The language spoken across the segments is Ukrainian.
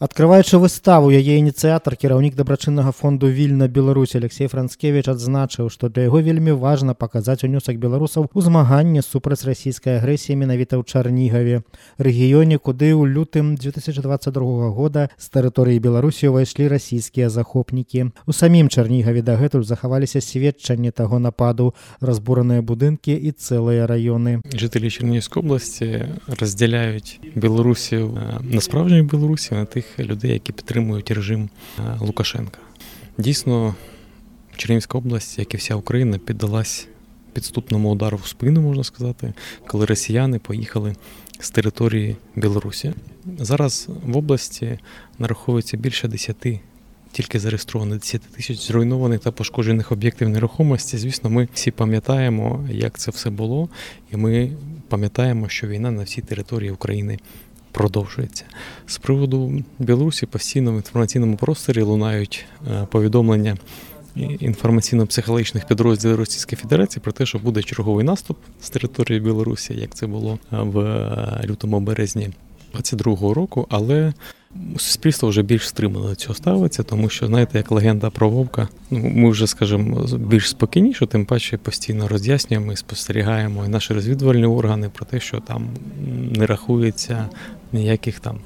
Адкрываючы выставу яе ініцыятар кіраўнік дабрачыннага фонду вільна Беларусь Алексей Францкевич адзначыў, што для яго вельмі важна паказаць унёсак беларусаў у змаганне супраць расійскай агрэсіі менавіта ў чарнігаве рэгіёне куды ў лютым 2022 года з тэрыторыі беларусі ўвайшлі расійскія захопнікі у самім чарнігаве дагэтуль захаваліся сведчанні таго нападу разбураныя будынкі і цэлыя раёны жителі чернігівської області розділяють білорусів на справжніх білорусів на тих людей, які підтримують режим Лукашенка. Дійсно, Чернігівська область, як і вся Україна, піддалась підступному удару в спину, можна сказати, коли росіяни поїхали з території Білорусі. Зараз в області нараховується більше 10 тільки зареєстровано 10 тисяч зруйнованих та пошкоджених об'єктів нерухомості. Звісно, ми всі пам'ятаємо, як це все було, і ми пам'ятаємо, що війна на всій території України продовжується. З приводу Білорусі постійно в інформаційному просторі лунають е, повідомлення інформаційно-психологічних підрозділів Російської Федерації про те, що буде черговий наступ з території Білорусі, як це було е, в е, лютому березні 22-го року, але суспільство вже більш стримано до цього ставиться, тому що, знаєте, як легенда про вовка, ну ми вже, скажімо, більш спокійніше, тим паче постійно роз'яснюємо і спостерігаємо і наші розвідувальні органи про те, що там не рахується ніяких там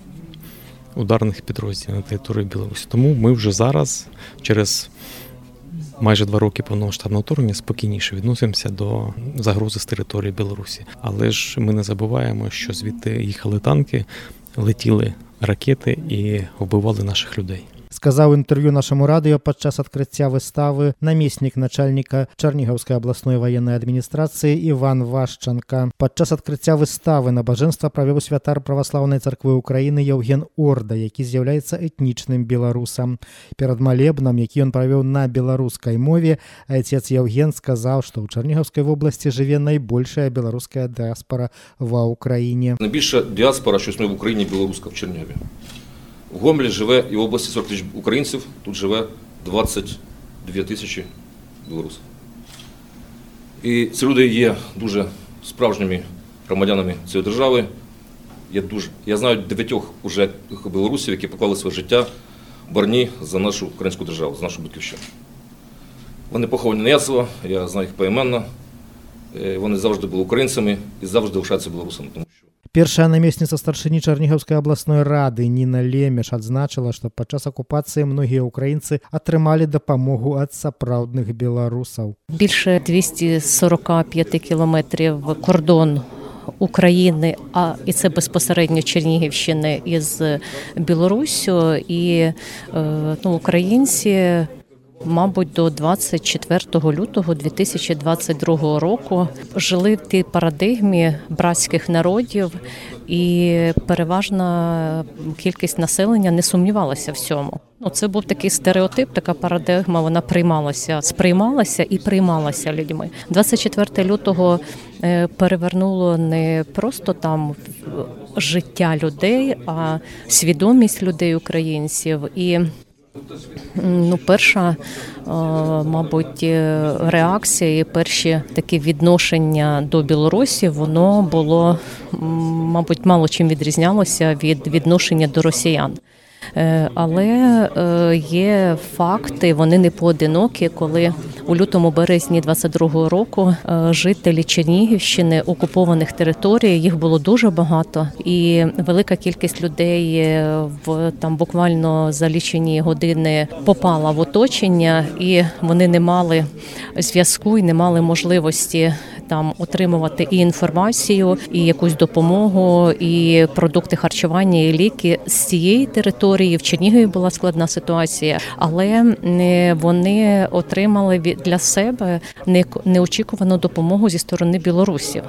ударних підрозділів на території Білорусі. Тому ми вже зараз, через майже два роки повномасштабного вторгнення, спокійніше відносимося до загрози з території Білорусі. Але ж ми не забуваємо, що звідти їхали танки, летіли ракети і вбивали наших людей сказаў інтэрв'ю нашаму радыё падчас адкрыцця выставы намеснік начальніка чарнігаўскай абласной ваеннай адміністрацыі Іван Вашчанка падчас адкрыцця выставы набажэнства правёў святар праваслаўнай царквы ўкраіны Яўген Орда які з'яўляецца этнічным беларусам перад малебнам які ён правёў на беларускай мове айцец Яўген сказаў што ў чарнігаўскай вобласці жыве найбольшая беларуская дыаспора ва ўкраіне найбільша дыаспора щось ми в Україні білоруска в Черняві В Гомелі живе і в області 40 тисяч українців, тут живе 22 тисячі білорусів. І ці люди є дуже справжніми громадянами цієї держави. Я дуже, я знаю дев'ятьох уже білорусів, які поклали своє життя в борні за нашу українську державу, за нашу батьківщину. Вони поховані не ясово, я знаю їх поіменно. Е, вони завжди були українцями і завжди лишаються білорусами. першая намесніца старшыні чарнігаўскай абласной рады Ніна лемеш адзначыла што падчас акупацыі многія ўкраінцы атрымалі дапамогу ад сапраўдных беларусаў більше 245 кілометрів кордон України, а і це безпосередньо Чернігівщини із Білоруссю, і е, ну, українці мабуть, до 24 лютого 2022 року жили в тій парадигмі братських народів, і переважна кількість населення не сумнівалася в цьому. Ну, це був такий стереотип, така парадигма. Вона приймалася, сприймалася і приймалася людьми. 24 лютого е, перевернуло не просто там життя людей, а свідомість людей українців і. Ну, перша, е, мабуть, реакція і перші такі відношення до Білорусі, воно було, мабуть, мало чим відрізнялося від відношення до росіян. Е, але е, є факти, вони не поодинокі, коли у лютому березні 22-го року е, жителі Чернігівщини окупованих територій їх було дуже багато, і велика кількість людей в там буквально за лічені години попала в оточення, і вони не мали зв'язку і не мали можливості там отримувати і інформацію, і якусь допомогу, і продукти харчування, і ліки з цієї території в Чернігові була складна ситуація, але вони отримали для себе неочікувану допомогу зі сторони білорусів,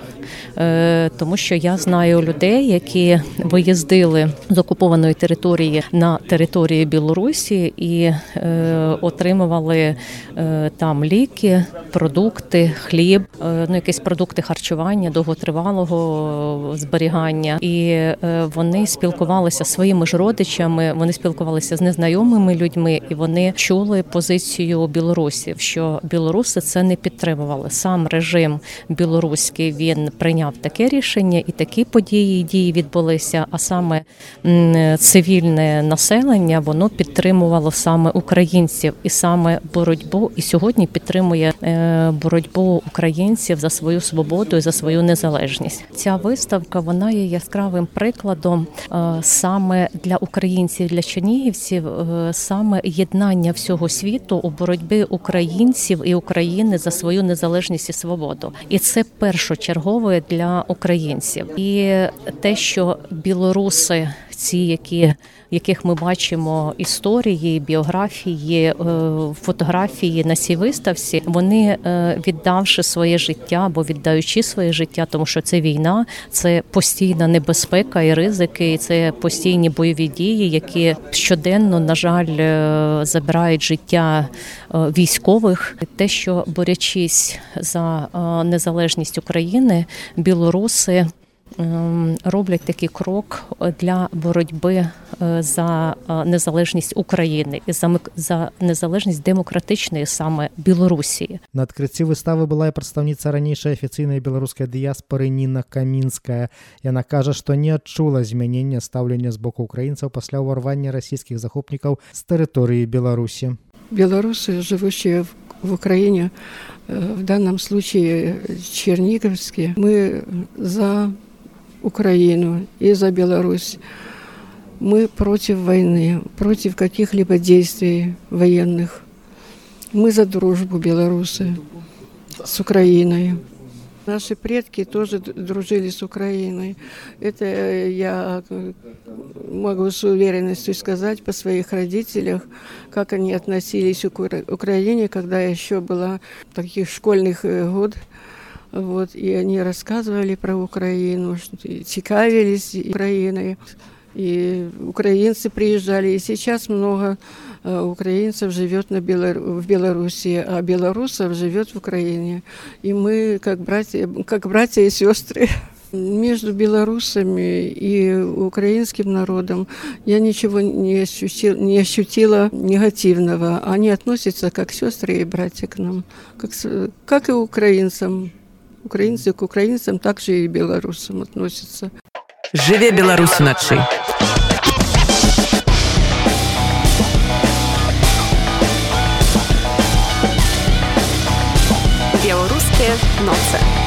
е, тому що я знаю людей, які виїздили з окупованої території на території Білорусі і е, отримували е, там ліки, продукти, хліб. Ну якісь продукти харчування довготривалого зберігання, і е, вони спілкувалися своїми ж родичами. Вони спілкувалися з незнайомими людьми, і вони чули позицію білорусів, що білоруси це не підтримували. Сам режим білоруський він прийняв таке рішення, і такі події і дії відбулися. А саме цивільне населення воно підтримувало саме українців і саме боротьбу, і сьогодні підтримує е, боротьбу українців за свою свободу і за свою незалежність. Ця виставка вона є яскравим прикладом е, саме для українців, для чернігівців, е, саме єднання всього світу у боротьбі українців і України за свою незалежність і свободу. І це першочергове для українців. І те, що білоруси, ці, які яких ми бачимо історії, біографії, е, фотографії на цій виставці, вони е, віддавши своє життя або віддаючи своє життя, тому що це війна, це постійна небезпека і ризики, і це постійні бойові дії, які щоденно, на жаль, е, забирають життя військових. Те, що борячись за незалежність України, білоруси. Ем, роблять такий крок для боротьби е, за е, незалежність України і за за незалежність демократичної саме Білорусі. На адкрыцці выставы была і прадстаўніца ранейшай афіцыйнай беларускай дыяспары Ніна камінская. Яна кажа, што не адчула змянення стаўлення з боку украінцаў пасля ўварвання расійскіх захопнікаў з тэрыторыі Беларусі. Белорусы, живущие в Украине, э, в данном случае черниговские, мы за Украину и за Беларусь. Мы против войны, против каких-либо действий военных. Мы за дружбу белорусы с Украиной. Наши предки тоже дружили с Украиной. Это я могу с уверенностью сказать по своих родителях, как они относились к Украине, когда я еще была таких школьных э, год. Вот, и они рассказывали про Украину, цікавились Украиной. И украинцы приезжали, и сейчас много э, украинцев живет на Белор... в Беларуси, а белорусов живет в Украине. И мы, как братья, как братья и сестры, между белорусами и украинским народом я ничего не ощутила, не ощутила негативного. Они относятся как сестры и братья к нам, как, как и украинцам. Украинцы к украинцам также и белорусам относятся. Живе Беларусь ночи! Белорусские ноцы.